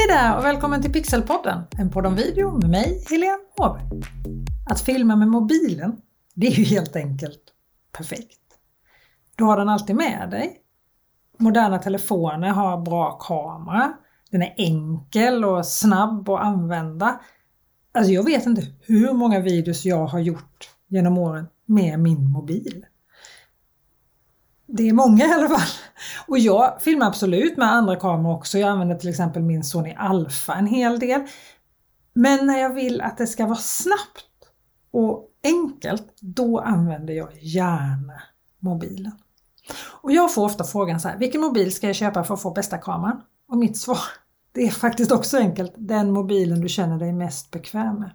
Hej där och välkommen till Pixelpodden, en podd om video med mig, Helene Åberg. Att filma med mobilen, det är ju helt enkelt perfekt. Du har den alltid med dig. Moderna telefoner har bra kamera, den är enkel och snabb att använda. Alltså jag vet inte hur många videos jag har gjort genom åren med min mobil. Det är många i alla fall. Och jag filmar absolut med andra kameror också. Jag använder till exempel min Sony Alpha en hel del. Men när jag vill att det ska vara snabbt och enkelt, då använder jag gärna mobilen. Och jag får ofta frågan så här, vilken mobil ska jag köpa för att få bästa kameran? Och mitt svar, det är faktiskt också enkelt, den mobilen du känner dig mest bekväm med.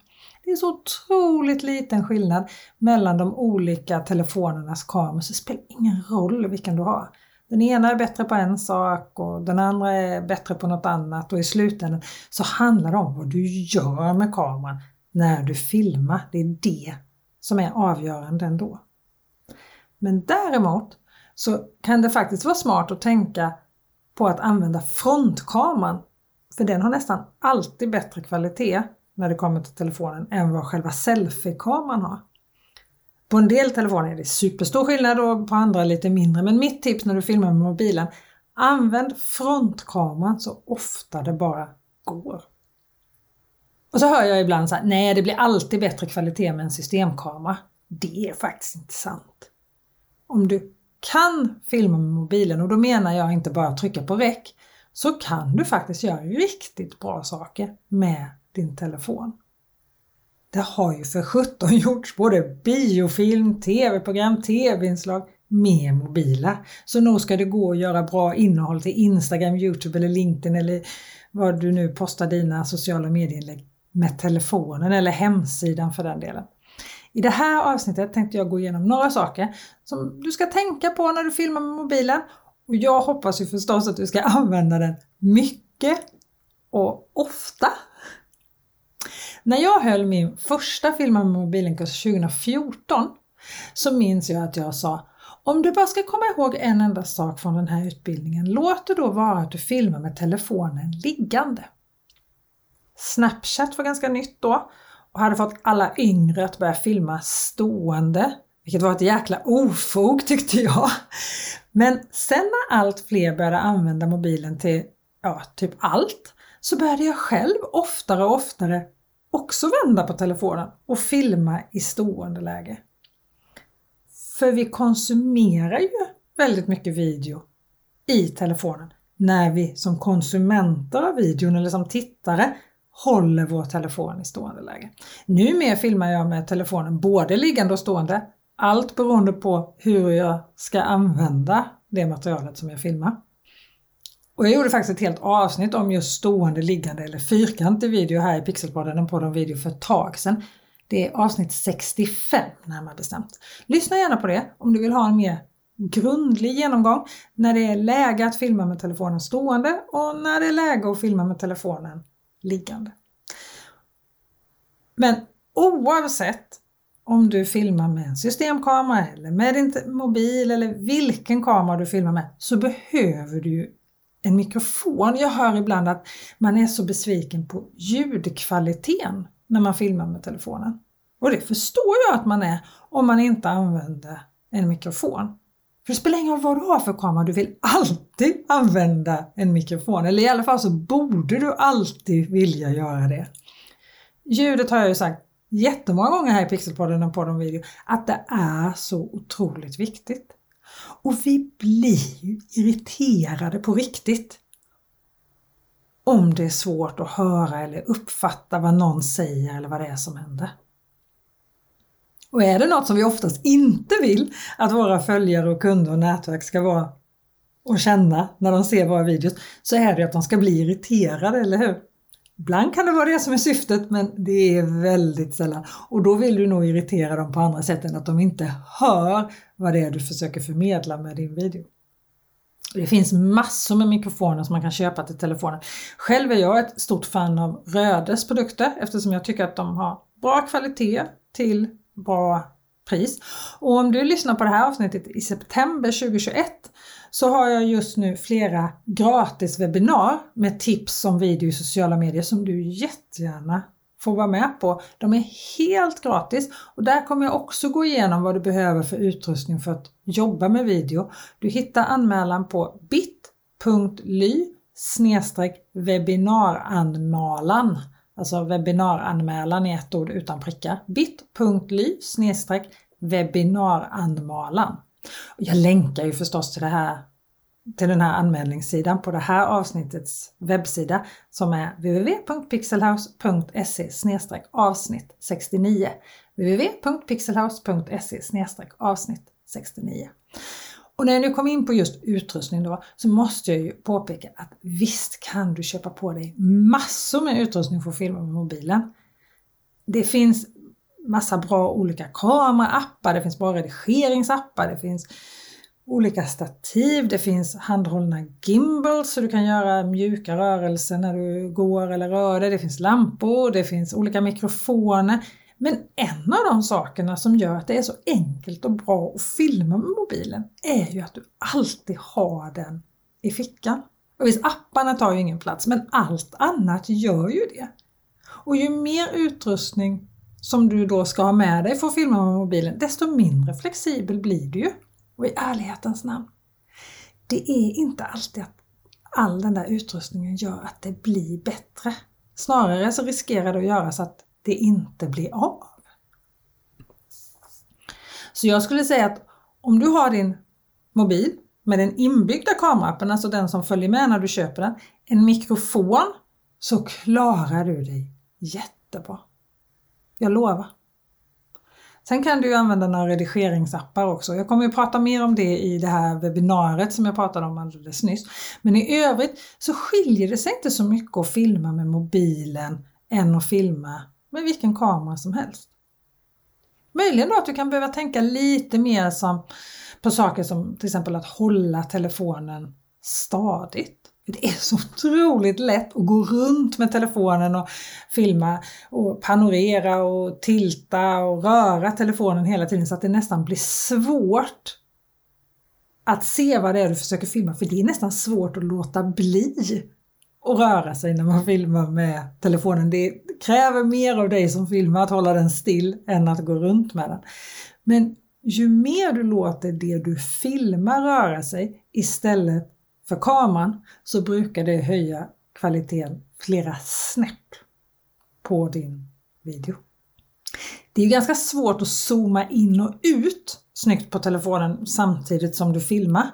Det är så otroligt liten skillnad mellan de olika telefonernas kameror så det spelar ingen roll vilken du har. Den ena är bättre på en sak och den andra är bättre på något annat och i slutändan så handlar det om vad du gör med kameran när du filmar. Det är det som är avgörande ändå. Men däremot så kan det faktiskt vara smart att tänka på att använda frontkameran för den har nästan alltid bättre kvalitet när det kommer till telefonen än vad själva selfiekameran har. På en del telefoner är det superstor skillnad och på andra lite mindre men mitt tips när du filmar med mobilen Använd frontkameran så ofta det bara går. Och så hör jag ibland så här, nej det blir alltid bättre kvalitet med en systemkamera. Det är faktiskt inte sant. Om du kan filma med mobilen och då menar jag inte bara trycka på räck så kan du faktiskt göra riktigt bra saker med din telefon. Det har ju för 17 gjorts både biofilm, tv-program, tv-inslag med mobiler. Så nog ska det gå att göra bra innehåll till Instagram, Youtube eller LinkedIn eller vad du nu postar dina sociala medieinlägg med telefonen eller hemsidan för den delen. I det här avsnittet tänkte jag gå igenom några saker som du ska tänka på när du filmar med mobilen och jag hoppas ju förstås att du ska använda den mycket och ofta när jag höll min första Filma med mobilen-kurs 2014 så minns jag att jag sa om du bara ska komma ihåg en enda sak från den här utbildningen, låt det då vara att du filmar med telefonen liggande. Snapchat var ganska nytt då och hade fått alla yngre att börja filma stående, vilket var ett jäkla ofog tyckte jag. Men sen när allt fler började använda mobilen till ja, typ allt så började jag själv oftare och oftare också vända på telefonen och filma i stående läge. För vi konsumerar ju väldigt mycket video i telefonen när vi som konsumenter av videon eller som tittare håller vår telefon i stående läge. Numera filmar jag med telefonen både liggande och stående, allt beroende på hur jag ska använda det materialet som jag filmar. Och jag gjorde faktiskt ett helt avsnitt om just stående, liggande eller fyrkantig video här i Pixelpodden, en podd om video för ett tag sedan. Det är avsnitt 65 närmare bestämt. Lyssna gärna på det om du vill ha en mer grundlig genomgång när det är läge att filma med telefonen stående och när det är läge att filma med telefonen liggande. Men oavsett om du filmar med en systemkamera eller med din mobil eller vilken kamera du filmar med så behöver du en mikrofon. Jag hör ibland att man är så besviken på ljudkvaliteten när man filmar med telefonen. Och det förstår jag att man är om man inte använder en mikrofon. För det spelar ingen roll vad du har för kamera, du vill alltid använda en mikrofon. Eller i alla fall så borde du alltid vilja göra det. Ljudet har jag ju sagt jättemånga gånger här i Pixelpodden och på de video att det är så otroligt viktigt. Och vi blir ju irriterade på riktigt om det är svårt att höra eller uppfatta vad någon säger eller vad det är som händer. Och är det något som vi oftast inte vill att våra följare och kunder och nätverk ska vara och känna när de ser våra videos så är det att de ska bli irriterade, eller hur? Ibland kan det vara det som är syftet men det är väldigt sällan. Och då vill du nog irritera dem på andra sätt än att de inte hör vad det är du försöker förmedla med din video. Det finns massor med mikrofoner som man kan köpa till telefonen. Själv är jag ett stort fan av Rödes produkter eftersom jag tycker att de har bra kvalitet till bra pris. Och om du lyssnar på det här avsnittet i september 2021 så har jag just nu flera gratis webbinar med tips om video i sociala medier som du jättegärna får vara med på. De är helt gratis och där kommer jag också gå igenom vad du behöver för utrustning för att jobba med video. Du hittar anmälan på bit.ly webbinaranmälan. Alltså webbinaranmälan i ett ord utan prickar. bit.ly webbinaranmälan. Jag länkar ju förstås till, det här, till den här anmälningssidan på det här avsnittets webbsida som är www.pixelhouse.se avsnitt 69. www.pixelhouse.se avsnitt 69. Och när jag nu kom in på just utrustning då så måste jag ju påpeka att visst kan du köpa på dig massor med utrustning för att filma med mobilen. Det finns massa bra olika kameraappar, det finns bra redigeringsappar, det finns olika stativ, det finns handhållna gimbals så du kan göra mjuka rörelser när du går eller rör dig, det finns lampor, det finns olika mikrofoner. Men en av de sakerna som gör att det är så enkelt och bra att filma med mobilen är ju att du alltid har den i fickan. Och visst, apparna tar ju ingen plats, men allt annat gör ju det. Och ju mer utrustning som du då ska ha med dig för att filma med mobilen, desto mindre flexibel blir du ju. Och i ärlighetens namn, det är inte alltid att all den där utrustningen gör att det blir bättre. Snarare så riskerar det att göra så att det inte blir av. Så jag skulle säga att om du har din mobil med den inbyggda kameraappen, alltså den som följer med när du köper den, en mikrofon, så klarar du dig jättebra. Jag lovar. Sen kan du använda några redigeringsappar också. Jag kommer att prata mer om det i det här webbinariet som jag pratade om alldeles nyss. Men i övrigt så skiljer det sig inte så mycket att filma med mobilen än att filma med vilken kamera som helst. Möjligen då att du kan behöva tänka lite mer som, på saker som till exempel att hålla telefonen stadigt. Det är så otroligt lätt att gå runt med telefonen och filma och panorera och tilta och röra telefonen hela tiden så att det nästan blir svårt att se vad det är du försöker filma för det är nästan svårt att låta bli att röra sig när man filmar med telefonen. Det kräver mer av dig som filmar att hålla den still än att gå runt med den. Men ju mer du låter det du filmar röra sig istället för kameran så brukar det höja kvaliteten flera snäpp på din video. Det är ganska svårt att zooma in och ut snyggt på telefonen samtidigt som du filmar.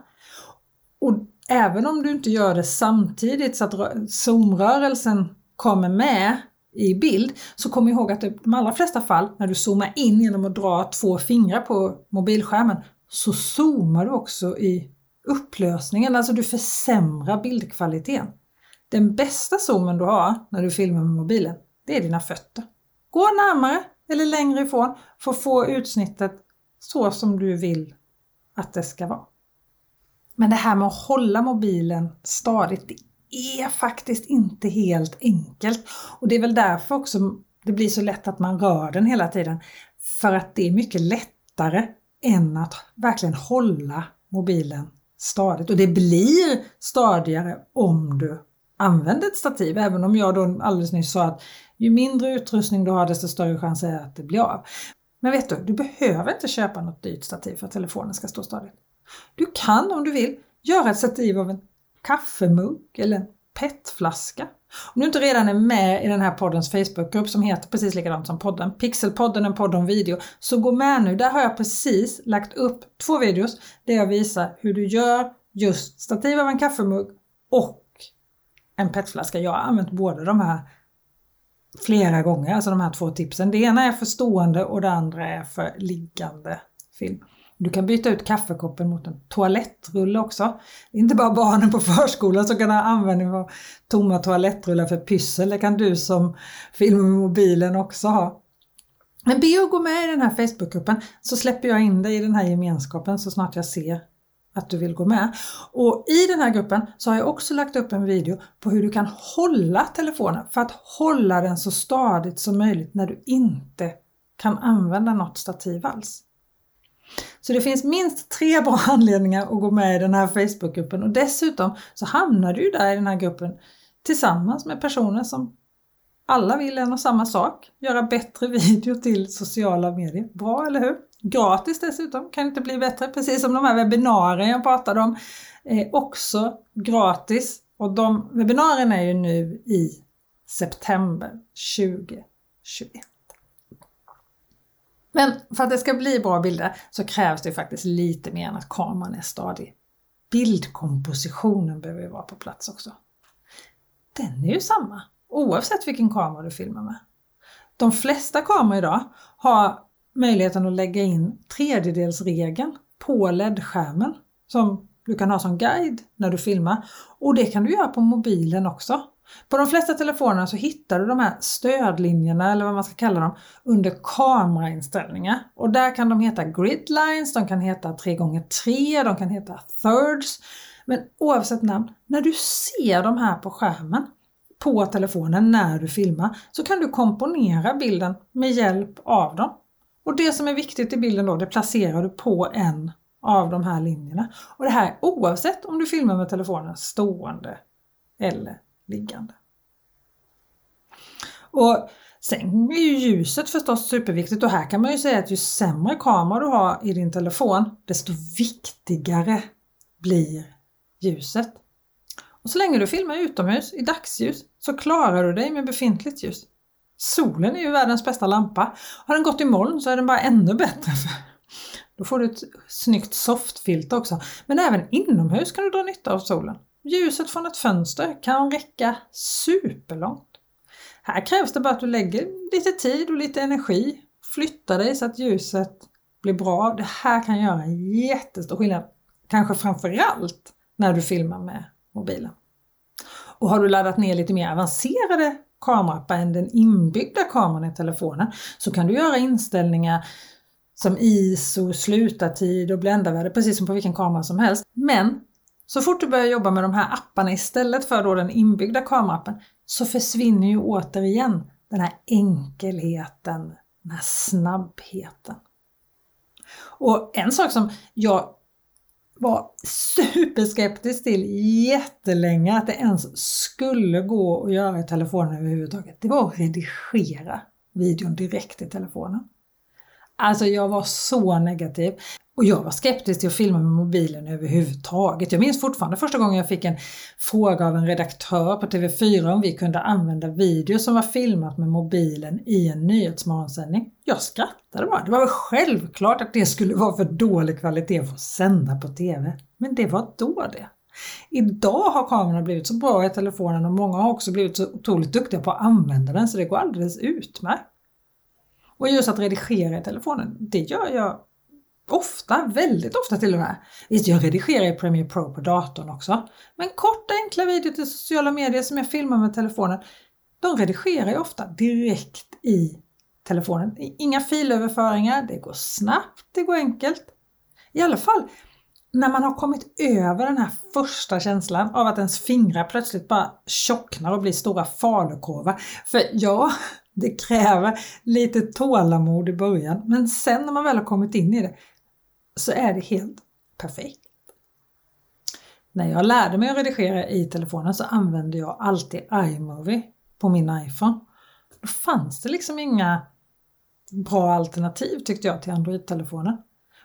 Och även om du inte gör det samtidigt så att zoomrörelsen kommer med i bild så kom ihåg att i de allra flesta fall när du zoomar in genom att dra två fingrar på mobilskärmen så zoomar du också i upplösningen, alltså du försämrar bildkvaliteten. Den bästa zoomen du har när du filmar med mobilen, det är dina fötter. Gå närmare eller längre ifrån för att få utsnittet så som du vill att det ska vara. Men det här med att hålla mobilen stadigt, det är faktiskt inte helt enkelt. Och det är väl därför också det blir så lätt att man rör den hela tiden. För att det är mycket lättare än att verkligen hålla mobilen stadigt. Och det blir stadigare om du använder ett stativ. Även om jag då alldeles nyss sa att ju mindre utrustning du har desto större chans är att det blir av. Men vet du, du behöver inte köpa något dyrt stativ för att telefonen ska stå stadigt. Du kan om du vill göra ett stativ av en kaffemugg eller en petflaska. Om du inte redan är med i den här poddens Facebookgrupp som heter precis likadant som podden, Pixelpodden, en podd om video, så gå med nu. Där har jag precis lagt upp två videos där jag visar hur du gör just stativ av en kaffemugg och en petflaska. Jag har använt båda de här flera gånger, alltså de här två tipsen. Det ena är för stående och det andra är för liggande film. Du kan byta ut kaffekoppen mot en toalettrulle också. Det är inte bara barnen på förskolan som kan ha användning av tomma toalettrullar för pyssel. Det kan du som filmar med mobilen också ha. Men be att gå med i den här Facebookgruppen så släpper jag in dig i den här gemenskapen så snart jag ser att du vill gå med. Och i den här gruppen så har jag också lagt upp en video på hur du kan hålla telefonen för att hålla den så stadigt som möjligt när du inte kan använda något stativ alls. Så det finns minst tre bra anledningar att gå med i den här Facebookgruppen och dessutom så hamnar du där i den här gruppen tillsammans med personer som alla vill en och samma sak, göra bättre video till sociala medier. Bra, eller hur? Gratis dessutom, kan inte bli bättre, precis som de här webbinarierna jag pratade om. Eh, också gratis och de webbinarierna är ju nu i september 2021. Men för att det ska bli bra bilder så krävs det faktiskt lite mer än att kameran är stadig. Bildkompositionen behöver ju vara på plats också. Den är ju samma oavsett vilken kamera du filmar med. De flesta kameror idag har möjligheten att lägga in tredjedelsregeln på LED-skärmen som du kan ha som guide när du filmar och det kan du göra på mobilen också. På de flesta telefonerna så hittar du de här stödlinjerna eller vad man ska kalla dem under kamerainställningar och där kan de heta gridlines, de kan heta 3x3, de kan heta thirds. Men oavsett namn, när du ser de här på skärmen på telefonen när du filmar så kan du komponera bilden med hjälp av dem. Och det som är viktigt i bilden då, det placerar du på en av de här linjerna. Och det här oavsett om du filmar med telefonen stående eller liggande. Och Sen är ju ljuset förstås superviktigt och här kan man ju säga att ju sämre kamera du har i din telefon desto viktigare blir ljuset. Och så länge du filmar utomhus i dagsljus så klarar du dig med befintligt ljus. Solen är ju världens bästa lampa. Har den gått i moln så är den bara ännu bättre. Då får du ett snyggt softfilter också. Men även inomhus kan du dra nytta av solen. Ljuset från ett fönster kan räcka superlångt. Här krävs det bara att du lägger lite tid och lite energi. Flyttar dig så att ljuset blir bra. Det här kan göra en jättestor skillnad. Kanske framförallt när du filmar med mobilen. Och har du laddat ner lite mer avancerade kameraappar än den inbyggda kameran i telefonen så kan du göra inställningar som ISO, slutartid och bländarvärde precis som på vilken kamera som helst. Men så fort du börjar jobba med de här apparna istället för då den inbyggda kameraappen så försvinner ju återigen den här enkelheten, den här snabbheten. Och en sak som jag var superskeptisk till jättelänge att det ens skulle gå att göra i telefonen överhuvudtaget. Det var att redigera videon direkt i telefonen. Alltså jag var så negativ. Och jag var skeptisk till att filma med mobilen överhuvudtaget. Jag minns fortfarande första gången jag fick en fråga av en redaktör på TV4 om vi kunde använda video som var filmat med mobilen i en nyhetsmorgonsändning. Jag skrattade bara. Det var väl självklart att det skulle vara för dålig kvalitet för att sända på TV. Men det var då det. Idag har kamerorna blivit så bra i telefonen och många har också blivit så otroligt duktiga på att använda den så det går alldeles utmärkt. Och just att redigera i telefonen, det gör jag Ofta, väldigt ofta till och med. Visst, jag redigerar i Premiere Pro på datorn också. Men korta enkla videor till sociala medier som jag filmar med telefonen, de redigerar jag ofta direkt i telefonen. Inga filöverföringar, det går snabbt, det går enkelt. I alla fall när man har kommit över den här första känslan av att ens fingrar plötsligt bara tjocknar och blir stora falukorvar. För ja, det kräver lite tålamod i början men sen när man väl har kommit in i det så är det helt perfekt. När jag lärde mig att redigera i telefonen så använde jag alltid iMovie på min iPhone. Då fanns det liksom inga bra alternativ tyckte jag till Android-telefonen.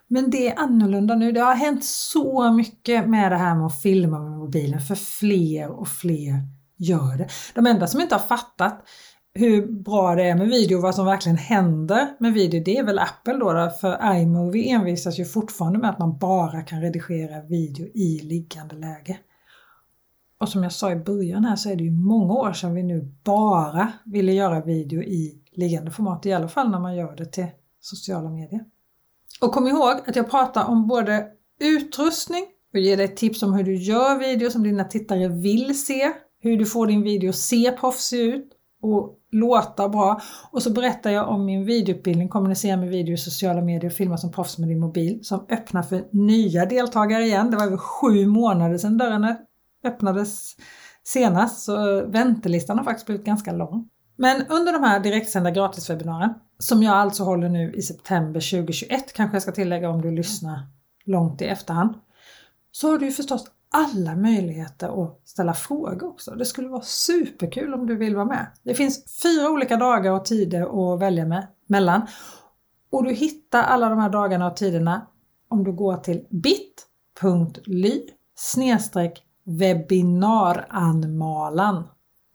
Men det är annorlunda nu. Det har hänt så mycket med det här med att filma med mobilen för fler och fler gör det. De enda som inte har fattat hur bra det är med video och vad som verkligen händer med video, det är väl Apple då, för iMovie envisas ju fortfarande med att man bara kan redigera video i liggande läge. Och som jag sa i början här så är det ju många år sedan vi nu bara ville göra video i liggande format, i alla fall när man gör det till sociala medier. Och kom ihåg att jag pratar om både utrustning och ger dig tips om hur du gör video som dina tittare vill se, hur du får din video att se proffsig ut och låta bra. Och så berättar jag om min videoutbildning Kommunicera med video i sociala medier och filma som proffs med din mobil som öppnar för nya deltagare igen. Det var över sju månader sedan dörren öppnades senast så eh, väntelistan har faktiskt blivit ganska lång. Men under de här direktsända gratiswebbinarien, som jag alltså håller nu i september 2021, kanske jag ska tillägga om du lyssnar långt i efterhand, så har du ju förstås alla möjligheter att ställa frågor också. Det skulle vara superkul om du vill vara med. Det finns fyra olika dagar och tider att välja med, mellan. Och du hittar alla de här dagarna och tiderna om du går till bit.ly webbinaranmalan.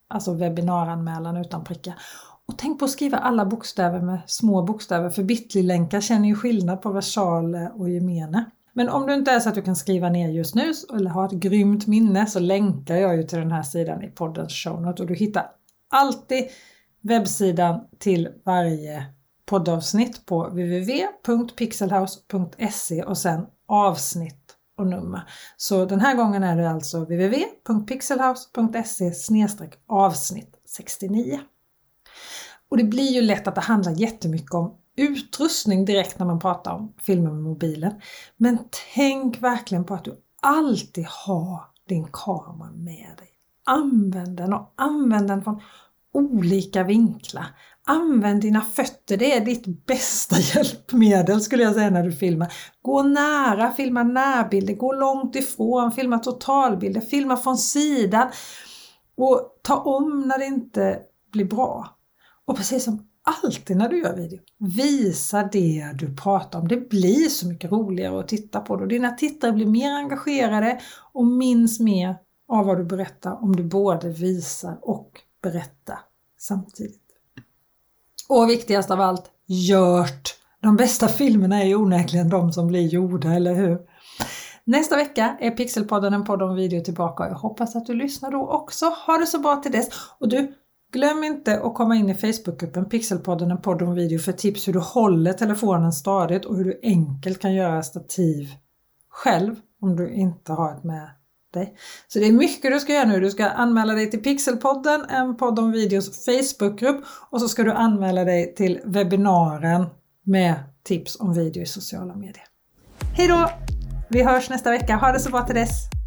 Alltså webbinaranmälan utan prickar. Och tänk på att skriva alla bokstäver med små bokstäver för bitly-länkar känner ju skillnad på versal och gemene. Men om du inte är så att du kan skriva ner just nu eller har ett grymt minne så länkar jag ju till den här sidan i poddens show notes och du hittar alltid webbsidan till varje poddavsnitt på www.pixelhouse.se och sen avsnitt och nummer. Så den här gången är det alltså www.pixelhouse.se avsnitt 69. Och det blir ju lätt att det handlar jättemycket om utrustning direkt när man pratar om filmer med mobilen. Men tänk verkligen på att du alltid har din kamera med dig. Använd den och använd den från olika vinklar. Använd dina fötter, det är ditt bästa hjälpmedel skulle jag säga när du filmar. Gå nära, filma närbilder, gå långt ifrån, filma totalbilder, filma från sidan och ta om när det inte blir bra. Och precis som alltid när du gör video, visa det du pratar om. Det blir så mycket roligare att titta på det och dina tittare blir mer engagerade och minns mer av vad du berättar om du både visar och berättar samtidigt. Och viktigast av allt, gjort! De bästa filmerna är ju onekligen de som blir gjorda, eller hur? Nästa vecka är Pixelpodden en podd om video tillbaka och jag hoppas att du lyssnar då också. Ha det så bra till dess! Och du, glöm inte att komma in i Facebookgruppen Pixelpodden en podd om video för tips hur du håller telefonen stadigt och hur du enkelt kan göra stativ själv om du inte har ett med dig. Så det är mycket du ska göra nu. Du ska anmäla dig till Pixelpodden, en podd om videos Facebookgrupp och så ska du anmäla dig till webbinaren med tips om video i sociala medier. Hej då! Vi hörs nästa vecka. Ha det så bra till dess!